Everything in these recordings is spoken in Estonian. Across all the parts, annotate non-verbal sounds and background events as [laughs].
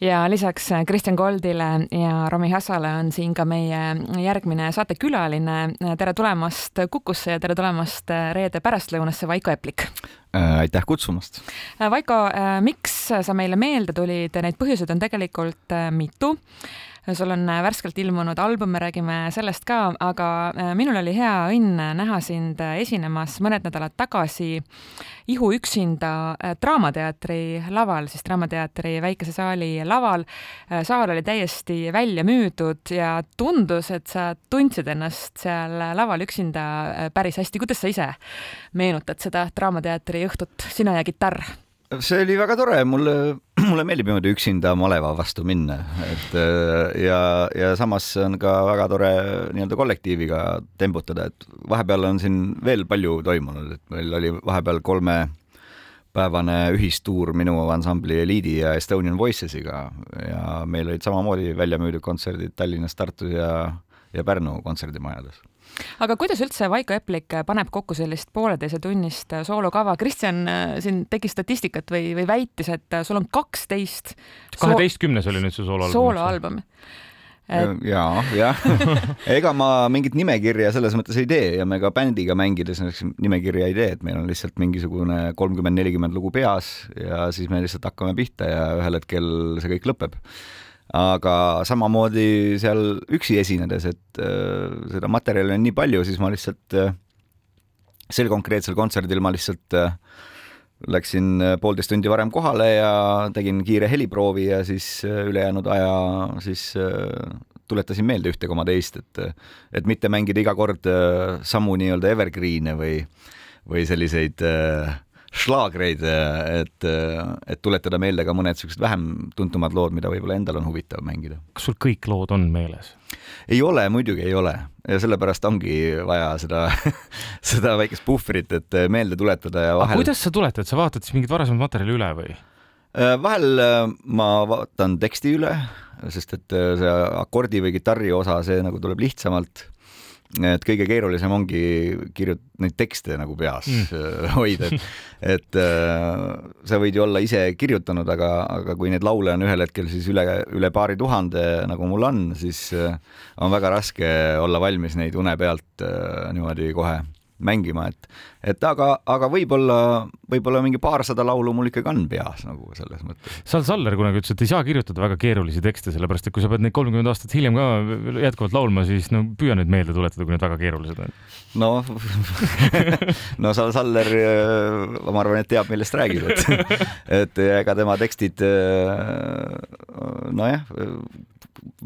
ja lisaks Kristjan Koldile ja Romi Hassale on siin ka meie järgmine saatekülaline. tere tulemast Kukusse ja tere tulemast reede pärastlõunasse, Vaiko Eplik äh,. aitäh kutsumast. Vaiko äh,, miks sa meile meelde tulid, neid põhjuseid on tegelikult äh, mitu sul on äh, värskelt ilmunud album, me räägime sellest ka, aga äh, minul oli hea õnn näha sind äh, esinemas mõned nädalad tagasi Ihu üksinda Draamateatri laval, siis Draamateatri väikese saali laval. saal oli täiesti välja müüdud ja tundus, et sa tundsid ennast seal laval üksinda päris hästi. kuidas sa ise meenutad seda Draamateatri õhtut, sina ja kitarr? see oli väga tore, mulle, [clears throat] mulle meeldib niimoodi üksinda maleva vastu minna, et äh, ja, ja samas on ka väga tore nii-öelda kollektiiviga tembutada, et vahepeal on siin veel palju toimunud, et meil oli vahepeal kolmepäevane ühistuur minu ansambli Eliidi ja Estonian Voicesiga ja meil olid samamoodi välja müüdud kontserdid Tallinnas, Tartus ja, ja Pärnu kontserdimajades aga kuidas üldse Vaiko Eplik paneb kokku sellist pooleteisetunnist soolokava? Kristjan äh, siin tegi statistikat või, või väitis, et sul on kaksteist. kaheteistkümnes oli nüüd see sooloalbum. sooloalbum et.... ja, jah [laughs] ega ma mingit nimekirja selles mõttes ei tee ja me ka bändiga mängides nimekirja ei tee, et meil on lihtsalt mingisugune kolmkümmend, nelikümmend lugu peas ja siis me lihtsalt hakkame pihta ja ühel hetkel see kõik lõpeb aga samamoodi seal üksi esinedes, et äh, seda materjali on nii palju, siis ma lihtsalt äh, sel konkreetsel kontserdil ma lihtsalt äh, läksin äh, poolteist tundi varem kohale ja tegin kiire heliproovi ja siis äh, ülejäänud aja siis äh, tuletasin meelde ühte koma teist, et et mitte mängida iga kord samu nii-öelda evergreen'e või, või selliseid äh, šlaagreid, et, et tuletada meelde ka mõned siuksed vähem tuntumad lood, mida võib-olla endal on huvitav mängida. kas sul kõik lood on meeles? ei ole, muidugi ei ole ja sellepärast ongi vaja seda [laughs] seda väikest puhvrit, et meelde tuletada ja vahel. kuidas sa tuletad, sa vaatad siis mingit varasemat materjali üle või? Äh, vahel äh, ma vaatan teksti üle, sest et äh, see akordi või kitarri osa, see nagu tuleb lihtsamalt et kõige keerulisem ongi kirjut-, neid tekste nagu peas mm. [laughs] hoida, et, et äh, sa võid ju olla ise kirjutanud, aga, aga kui neid laule on ühel hetkel siis üle, üle paari tuhande, nagu mul on, siis äh, on väga raske olla valmis neid une pealt äh, niimoodi kohe mängima, et, et aga, aga võib-olla, võib-olla mingi paarsada laulu mul ikkagi on peas nagu selles mõttes. Sal Saller kunagi ütles, et ei saa kirjutada väga keerulisi tekste, sellepärast et kui sa pead neid kolmkümmend aastat hiljem ka jätkuvalt laulma, siis no püüa nüüd meelde tuletada, kui need väga keerulised on. no [laughs] no Sal Saller, ma arvan, et teab, millest räägib, et, et ega tema tekstid nojah,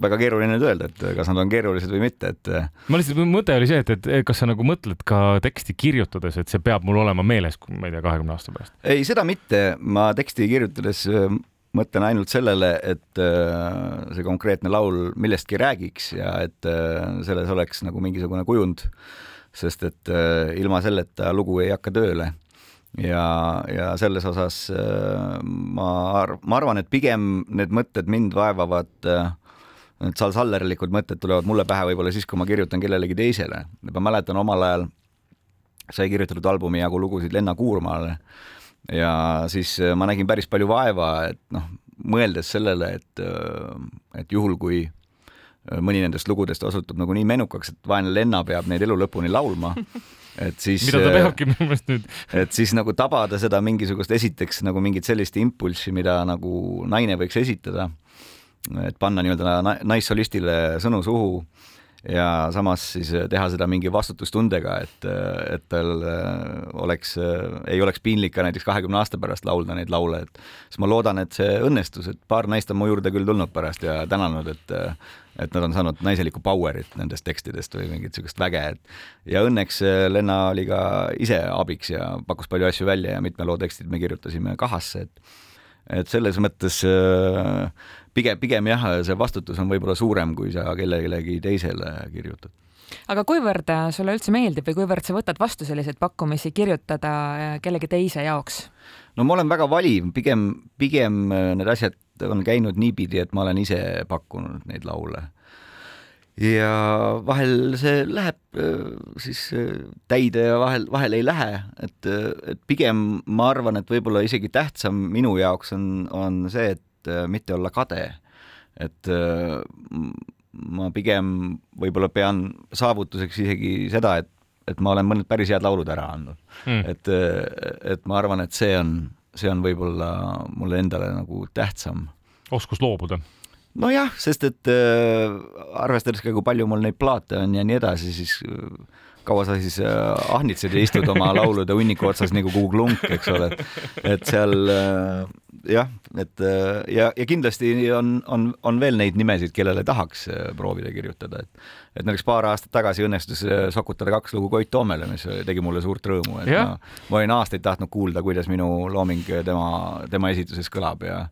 väga keeruline nüüd öelda, et kas nad on keerulised või mitte, et. ma lihtsalt, mõte oli see, et, et kas sa nagu mõtled ka teksti kirjutades, et see peab mul olema meeles, ma ei tea, kahekümne aasta pärast? ei, seda mitte, ma teksti kirjutades äh, mõtlen ainult sellele, et see konkreetne laul millestki räägiks ja et selles oleks nagu mingisugune kujund, sest et ilma selleta lugu ei hakka tööle ja, ja selles osas ma arv-, ma arvan, et pigem need mõtted mind vaevavad äh, need salsallerlikud mõtted tulevad mulle pähe võib-olla siis, kui ma kirjutan kellelegi teisele. ma mäletan omal ajal sai kirjutatud albumi jagu lugusid Lenna Kuurmaale ja siis äh, ma nägin päris palju vaeva, et noh, mõeldes sellele, et, äh, et juhul, kui äh, mõni nendest lugudest osutub nagu nii menukaks, et vaene Lenna peab neid elu lõpuni laulma, [laughs] et siis mida ta peabki minu meelest nüüd [laughs] et siis nagu tabada seda mingisugust, esiteks nagu mingit sellist impulssi, mida nagu naine võiks esitada et panna nii-öelda naissolistile sõnu suhu ja samas siis teha seda mingi vastutustundega, et, et tal oleks, ei oleks piinlik ka näiteks kahekümne aasta pärast laulda neid laule, et siis ma loodan, et see õnnestus, et paar naist on mu juurde küll tulnud pärast ja tänanud, et et nad on saanud naiselikku power'it nendest tekstidest või mingit niisugust väge, et ja õnneks Lenna oli ka ise abiks ja pakkus palju asju välja ja mitme loo tekstid me kirjutasime kahasse, et et selles mõttes äh, pigem, pigem jah, see vastutus on võib-olla suurem, kui sa kellelegi teisele kirjutad aga kuivõrd äh, sulle üldse meeldib või kuivõrd sa võtad vastu selliseid pakkumisi kirjutada äh, kellegi teise jaoks? no ma olen väga valiv, pigem, pigem need asjad on käinud niipidi, et ma olen ise pakkunud neid laule ja vahel see läheb äh, siis äh, täide ja vahel, vahel ei lähe, et, äh, et pigem ma arvan, et võib-olla isegi tähtsam minu jaoks on, on see, et et mitte olla kade. et ma pigem võib-olla pean saavutuseks isegi seda, et, et ma olen mõned päris head laulud ära andnud mm.. et, et ma arvan, et see on, see on võib-olla mulle endale nagu tähtsam. oskus loobuda nojah, sest et äh, arvestades ka, kui palju mul neid plaate on ja nii edasi, siis äh, kaua sa siis äh, ahnitsed ja istud oma laulude hunniku otsas nagu kuhu klunk, eks ole, et seal äh, jah, et äh, ja, ja kindlasti on, on, on veel neid nimesid, kellele tahaks äh, proovida kirjutada, et et näiteks paar aastat tagasi õnnestus äh, sokutada kaks lugu Koit Toomele, mis tegi mulle suurt rõõmu, et yeah. ma, ma olin aastaid tahtnud kuulda, kuidas minu looming tema, tema esituses kõlab ja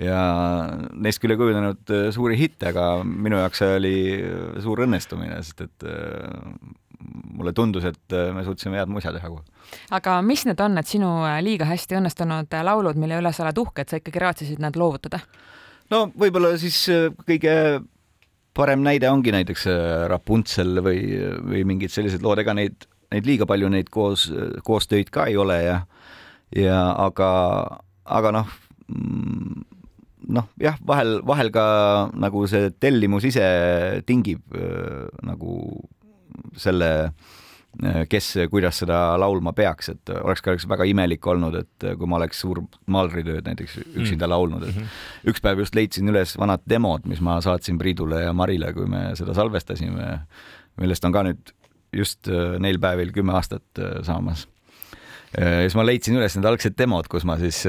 ja neist küll ei kujunenud suuri hitte, aga minu jaoks see oli suur õnnestumine, sest et mulle tundus, et me suutsime head musa teha kohe aga mis need on, need sinu äh, liiga hästi õnnestunud äh, laulud, mille üle sa oled uhke, et sa ikkagi raatsisid nad loovutada? no võib-olla siis äh, kõige parem näide ongi näiteks Rapunzel või, või mingid sellised lood, ega neid, neid liiga palju neid koos, koostöid ka ei ole ja, ja aga, aga noh, mm, noh, jah, vahel, vahel ka nagu see tellimus ise tingib äh, nagu selle äh, Äh, kes, kuidas seda laulma peaks, et oleks ka üks väga imelik olnud, et kui ma oleks suur maalritööd näiteks üksinda mm. laulnud, et mm -hmm. üks päev just leidsin üles vanad demod, mis ma saatsin Priidule ja Marile, kui me seda salvestasime, millest on ka nüüd just äh, neil päevil kümme aastat äh, saamas ja siis ma leidsin üles need algsed demod, kus ma siis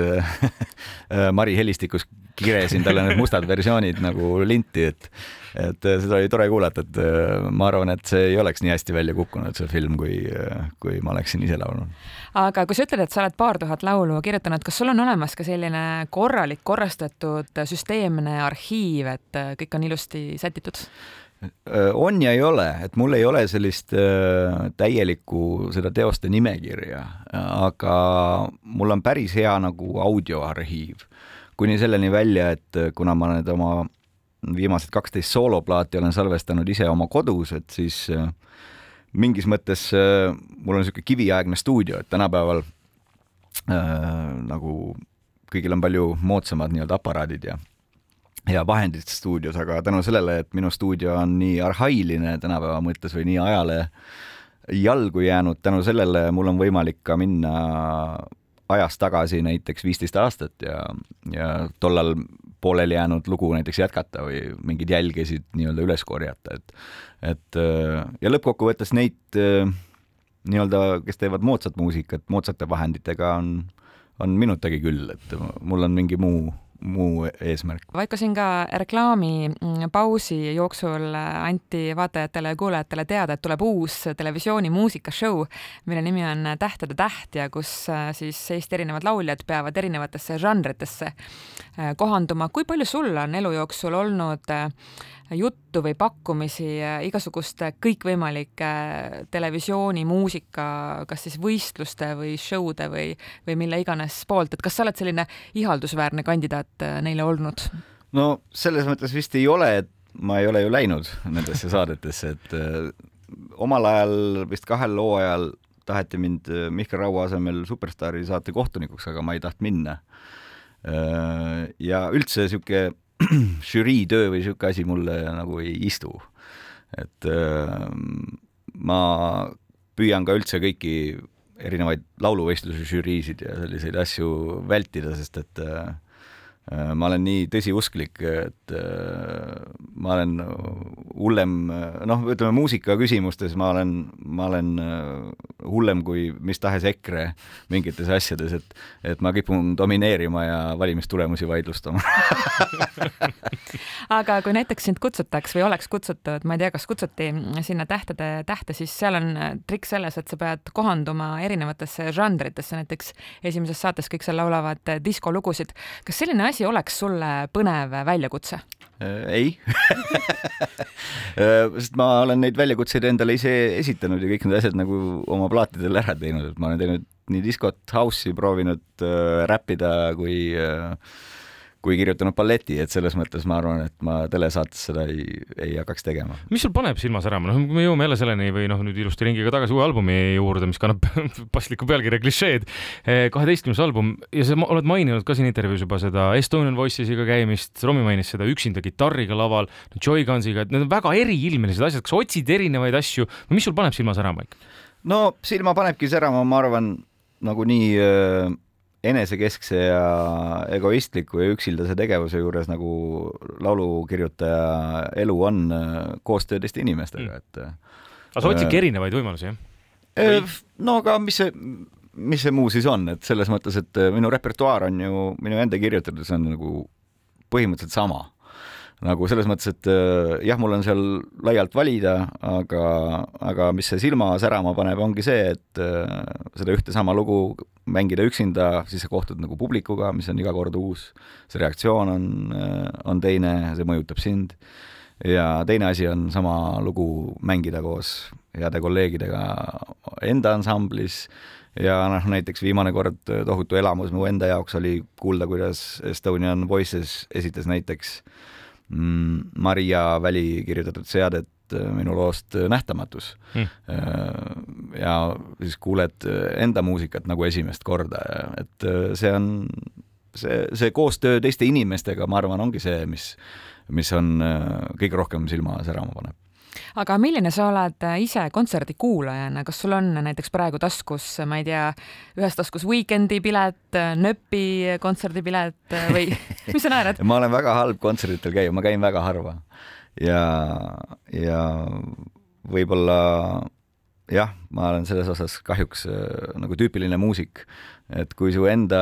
[laughs] Mari helistikus kiresin talle need mustad versioonid nagu linti, et et äh, seda oli tore kuulata, et äh, ma arvan, et see ei oleks nii hästi välja kukkunud, see film, kui, äh, kui ma oleksin ise laulnud. aga kui sa ütled, et sa oled paar tuhat laulu kirjutanud, kas sul on olemas ka selline korralik, korrastatud süsteemne arhiiv, et kõik on ilusti sätitud? on ja ei ole, et mul ei ole sellist täielikku seda teoste nimekirja, aga mul on päris hea nagu audioarhiiv kuni selleni välja, et kuna ma need oma viimased kaksteist sooloplaati olen salvestanud ise oma kodus, et siis äh, mingis mõttes äh, mul on niisugune kiviaegne stuudio, et tänapäeval äh, nagu kõigil on palju moodsamad nii-öelda aparaadid ja ja vahendid stuudios, aga tänu sellele, et minu stuudio on nii arhailine tänapäeva mõttes või nii ajale jalgu jäänud, tänu sellele mul on võimalik ka minna ajas tagasi näiteks viisteist aastat ja, ja tollal pooleli jäänud lugu näiteks jätkata või mingeid jälgesid nii-öelda üles korjata, et et ja lõppkokkuvõttes neid nii-öelda, kes teevad moodsat muusikat moodsate vahenditega, on, on minutagi küll, et mul on mingi muu muu eesmärk. Vaiko, siin ka reklaamipausi jooksul anti vaatajatele ja kuulajatele teada, et tuleb uus televisiooni muusikashow, mille nimi on Tähtede täht ja kus äh, siis Eesti erinevad lauljad peavad erinevatesse žanritesse äh, kohanduma. kui palju sul on elu jooksul olnud äh, juttu või pakkumisi igasuguste kõikvõimalike televisiooni, muusika, kas siis võistluste või show'de või, või mille iganes poolt, et kas sa oled selline ihaldusväärne kandidaat äh, neile olnud? no selles mõttes vist ei ole, et ma ei ole ju läinud nendesse saadetesse, et äh, omal ajal vist kahel hooajal taheti mind äh, Mihkel Raua asemel Superstaari saate kohtunikuks, aga ma ei tahtnud minna. ja üldse sihuke [clears throat] žürii töö või niisugune asi mulle nagu ei istu. et äh, ma püüan ka üldse kõiki erinevaid lauluvõistluse žüriisid ja selliseid asju vältida, sest et äh, ma olen nii tõsiusklik, et äh, ma olen hullem, noh, ütleme muusika küsimustes ma olen, ma olen äh, hullem kui mis tahes EKRE mingites asjades, et, et ma kipun domineerima ja valimistulemusi vaidlustama [laughs] aga kui näiteks sind kutsutaks või oleks kutsutud, ma ei tea, kas kutsuti sinna Tähtede tähte, siis seal on trikk selles, et sa pead kohanduma erinevatesse žanritesse, näiteks esimeses saates kõik seal laulavad diskolugusid. kas selline asi oleks sulle põnev väljakutse? Äh, ei [laughs] äh, sest ma olen neid väljakutseid endale ise esitanud ja kõik need asjad nagu oma plaatidel ära teinud, et ma olen teinud nii diskot, house'i proovinud äh, räppida kui äh, kui kirjutanud balleti, et selles mõttes ma arvan, et ma telesaates seda ei, ei hakkaks tegema. mis sul paneb silma särama, noh, kui me jõuame jälle selleni või noh, nüüd ilusti ringiga tagasi uue albumi juurde, mis kannab [laughs] paslikku pealkirja klišeed, eh, kaheteistkümnes album ja sa oled maininud ka siin intervjuus juba seda Estonian Voicesiga käimist, Romi mainis seda üksinda kitarriga laval, Joy Gunsiga, et need on väga eriilmelised asjad, kas otsid erinevaid asju või mis sul paneb silma särama ikka? no silma panebki särama, ma arvan, nagu nii äh, enesekeskse ja egoistliku ja üksildase tegevuse juures, nagu laulukirjutaja elu on äh, koostöö teiste inimestega, et äh, aga sa otsidki erinevaid võimalusi, jah? No aga mis see, mis see muu siis on, et selles mõttes, et minu repertuaar on ju minu enda kirjutatud, see on nagu põhimõtteliselt sama nagu selles mõttes, et äh, jah, mul on seal laialt valida, aga, aga mis see silma särama paneb, ongi see, et äh, seda ühte sama lugu mängida üksinda, siis sa kohtud nagu publikuga, mis on iga kord uus. see reaktsioon on, äh, on teine, see mõjutab sind. ja teine asi on sama lugu mängida koos heade kolleegidega enda ansamblis ja noh, näiteks viimane kord tohutu elamus mu enda jaoks oli kuulda, kuidas Estonian Voices esitas näiteks Maria Väli kirjutatud seadet äh, minu loost äh, Nähtamatus. Mm.. ja siis kuuled enda muusikat nagu esimest korda, et see on, see, see koostöö teiste inimestega, ma arvan, ongi see, mis, mis on kõige rohkem silma särama paneb aga milline sa oled äh, ise kontserdikuulajana, kas sul on näiteks praegu taskus, ma ei tea, ühes taskus Weekend'i pilet, äh, Nööpi kontserdipilet äh, või [laughs] mis sa naerad? ma olen väga halb kontserditel käia, ma käin väga harva. Ja, ja võib-olla jah, ma olen selles osas kahjuks nagu tüüpiline muusik, et kui su enda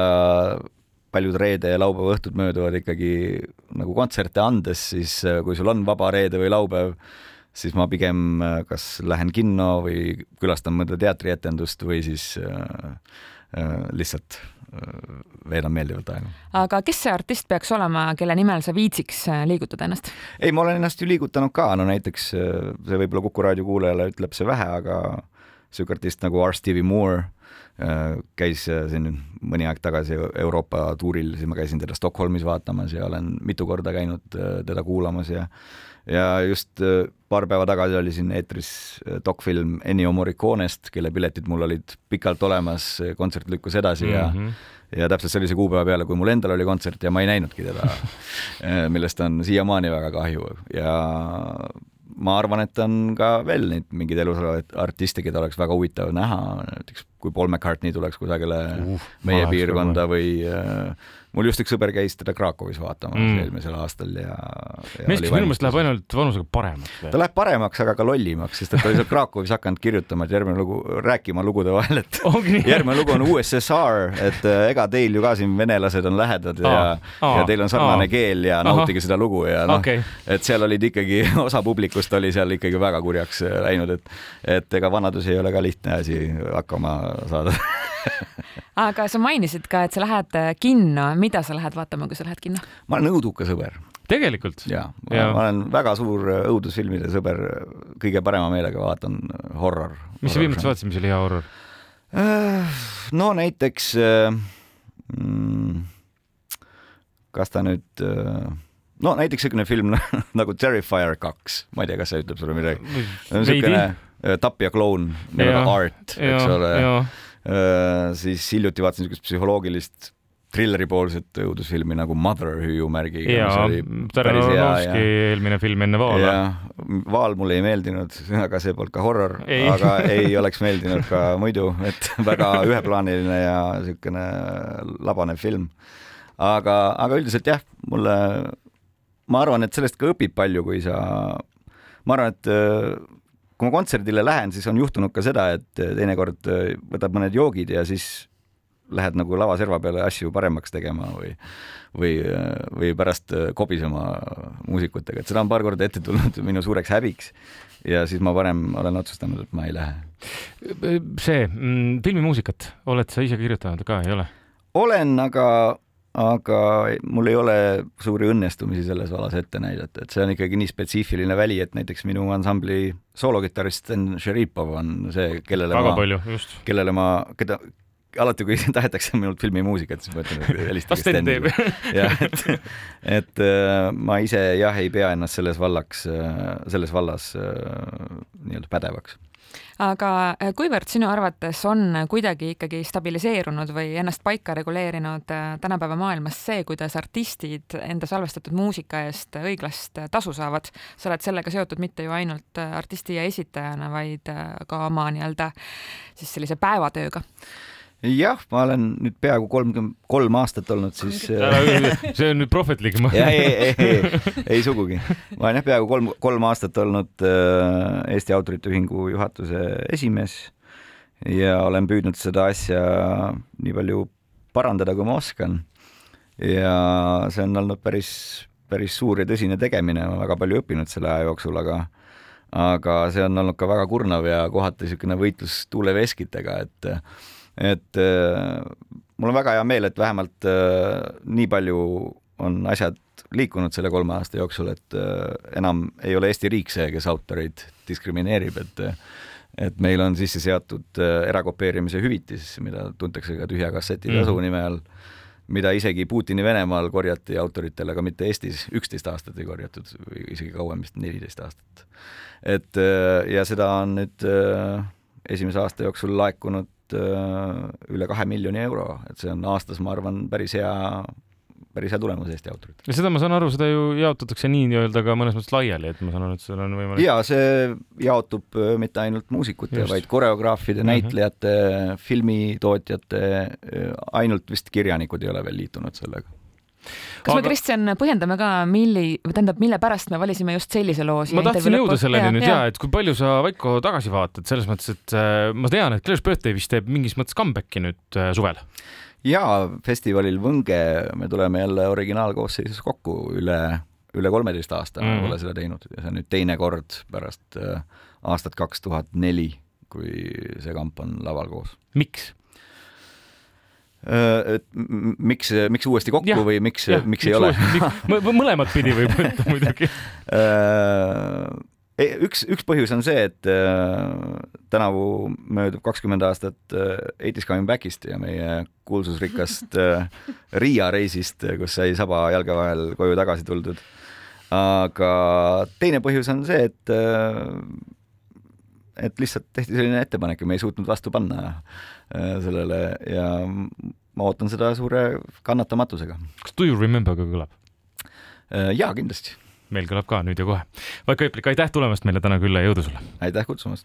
paljud reede ja laupäeva õhtud mööduvad ikkagi nagu kontserte andes, siis kui sul on vaba reede või laupäev, siis ma pigem äh, kas lähen kinno või külastan mõnda teatrietendust või siis äh, äh, lihtsalt äh, veedan meeldivalt aega. aga kes see artist peaks olema, kelle nimel sa viitsiks liigutada ennast? ei, ma olen ennast ju liigutanud ka, no näiteks see võib-olla Kuku raadio kuulajale ütleb see vähe, aga sihuke artist nagu R. Stevie Moore käis siin mõni aeg tagasi Euroopa tuuril, siis ma käisin teda Stockholmis vaatamas ja olen mitu korda käinud teda kuulamas ja ja just äh, paar päeva tagasi oli siin eetris äh, dokfilm Ennio Morriconest, kelle piletid mul olid pikalt olemas, kontsert lükkus edasi mm -hmm. ja mhm. ja täpselt sellise kuupäeva peale, kui mul endal oli kontsert ja ma ei näinudki teda [laughs] äh, millest on siiamaani väga kahju ja ma arvan, et on ka veel neid mingeid elus olevaid artiste, keda oleks väga huvitav näha, näiteks kui Paul McCartney tuleks kusagile uh, meie piirkonda või mul just üks sõber käis teda Krakowis vaatamas mm. eelmisel aastal ja, ja. meeskond minu meelest läheb ainult vanusega paremaks. ta läheb paremaks, aga ka lollimaks, sest et ta oli seal Krakowis hakanud kirjutama, et järgmine lugu, rääkima lugude vahel, et [laughs] järgmine lugu on USSR, et äh, ega teil ju ka siin venelased on lähedad ja ja teil on sarnane keel ja nautige seda lugu ja noh okay., et seal olid ikkagi, [laughs] osa publikust oli seal ikkagi väga kurjaks äh, läinud, et et ega vanadus ei ole ka lihtne asi hakkama saada [laughs] aga sa mainisid ka, et sa lähed äh, kinno, mida sa lähed vaatama, kui sa lähed kinno? ma olen õuduka sõber. tegelikult? ja, ma olen väga suur äh, õudusfilmide sõber, kõige parema meelega vaatan äh, horror. mis sa viimati vaatasid, mis oli hea horror? no näiteks mm, kas ta nüüd no näiteks niisugune film [laughs] nagu Terrifier kaks, ma ei tea, kas see ütleb sulle midagi. niisugune tapja kloun Art, eks ole siis hiljuti vaatasin niisugust psühholoogilist trilleri-poolset õudusfilmi nagu Mother hüüumärgiga. jaa, Taranovski eelmine film enne Vaala. Vaal mulle ei meeldinud, aga see polnud ka horror, aga ei oleks meeldinud ka muidu, et väga üheplaaniline ja niisugune labanev film. aga, aga üldiselt jah, mulle, ma arvan, et sellest ka õpib palju, kui sa, ma arvan, et kui ma kontserdile lähen, siis on juhtunud ka seda, et teinekord äh, võtad mõned joogid ja siis lähed nagu lavaserva peale asju paremaks tegema või, või, äh, või pärast äh, kobisema muusikutega, et seda on paar korda ette tulnud minu suureks häbiks. ja siis ma varem olen otsustanud, et ma ei lähe. see mm, filmimuusikat oled sa ise kirjutanud ka, ei ole? olen, aga aga mul ei ole suuri õnnestumisi selles vallas ette näidata, et see on ikkagi nii spetsiifiline väli, et näiteks minu ansambli soolokitarrist Sten Šeripov on see, kellele väga ma, palju, just. kellele ma, keda, alati, kui [laughs] tahetakse minult filmimuusikat, siis ma ütlen, et helistage Sten teeb. [laughs] jah, et, et äh, ma ise jah, ei pea ennast selles vallaks, selles vallas nii-öelda pädevaks aga äh, kuivõrd sinu arvates on kuidagi ikkagi stabiliseerunud või ennast paika reguleerinud äh, tänapäeva maailmas see, kuidas artistid enda salvestatud muusika eest õiglast tasu saavad? sa oled sellega seotud mitte ju ainult äh, artisti ja esitajana, vaid ka oma nii-öelda siis sellise päevatööga jah, ma olen nüüd peaaegu kolmkümmend kolm aastat olnud siis. see on nüüd prohvetlik. ei, ei, ei, ei sugugi. ma olen jah peaaegu kolm, kolm aastat olnud äh, Eesti Autorite Ühingu juhatuse esimees ja olen püüdnud seda asja nii palju parandada, kui ma oskan. ja see on olnud päris, päris suur ja tõsine tegemine, ma väga palju õppinud selle aja jooksul, aga aga see on olnud ka väga kurnav ja kohati niisugune võitlus tuuleveskitega, et et äh, mul on väga hea meel, et vähemalt äh, nii palju on asjad liikunud selle kolme aasta jooksul, et äh, enam ei ole Eesti riik see, kes autoreid diskrimineerib, et et meil on sisse seatud erakopeerimise hüvitis, mida tuntakse ka tühja kasseti tasu mm. nime all, mida isegi Putini Venemaal korjati autoritele, aga mitte Eestis, üksteist aastat ei korjatud või isegi kauem, vist neliteist aastat. et ja seda on nüüd esimese aasta jooksul laekunud Äh, üle kahe miljoni euro, et see on aastas, ma arvan, päris hea päris hea tulemus Eesti autoritele. ja seda ma saan aru, seda ju jaotatakse nii-öelda ka mõnes mõttes laiali, et ma saan aru, et seal on võimalik. ja see jaotub äh, mitte ainult muusikute, vaid koreograafide, mhm. näitlejate mm, -hmm. filmitootjate, äh, ainult vist kirjanikud ei ole veel liitunud sellega kas Aga... me, Kristjan, põhjendame ka, milli, tähendab, mille pärast me valisime just sellise loo siia ma tahtsin jõuda selleni nüüd ja, ja, et kui palju sa, Vaiko, tagasi vaatad, selles mõttes, et äh, ma tean, et Claire's Birthday vist teeb mingis mõttes comeback'i nüüd äh, suvel. jaa, festivalil Võnge me tuleme jälle originaalkoosseisus kokku üle, üle kolmeteist aasta mm. pole seda teinud ja see on nüüd teine kord pärast äh, aastat kaks tuhat neli, kui see kamp on laval koos. miks? Äh, et miks, miks uuesti kokku ja, või miks, miks ei ole? [laughs] mõlemat pidi võib võtta muidugi [laughs] äh, üks, üks põhjus on see, et äh, tänavu möödub kakskümmend aastat Eighties Coming Backist ja meie kuulsusrikkast äh, Riia reisist, kus sai saba jalge vahel koju tagasi tuldud. aga teine põhjus on see, et et lihtsalt tehti selline ettepanek ja me ei suutnud vastu panna äh, sellele ja ma ootan seda suure kannatamatusega. kas Do you remember ka kõlab? Äh, jaa, kindlasti. meil kõlab ka nüüd ja kohe. Vaiko Eplik, aitäh tulemast meile täna külla ja jõudu sulle! aitäh kutsumast!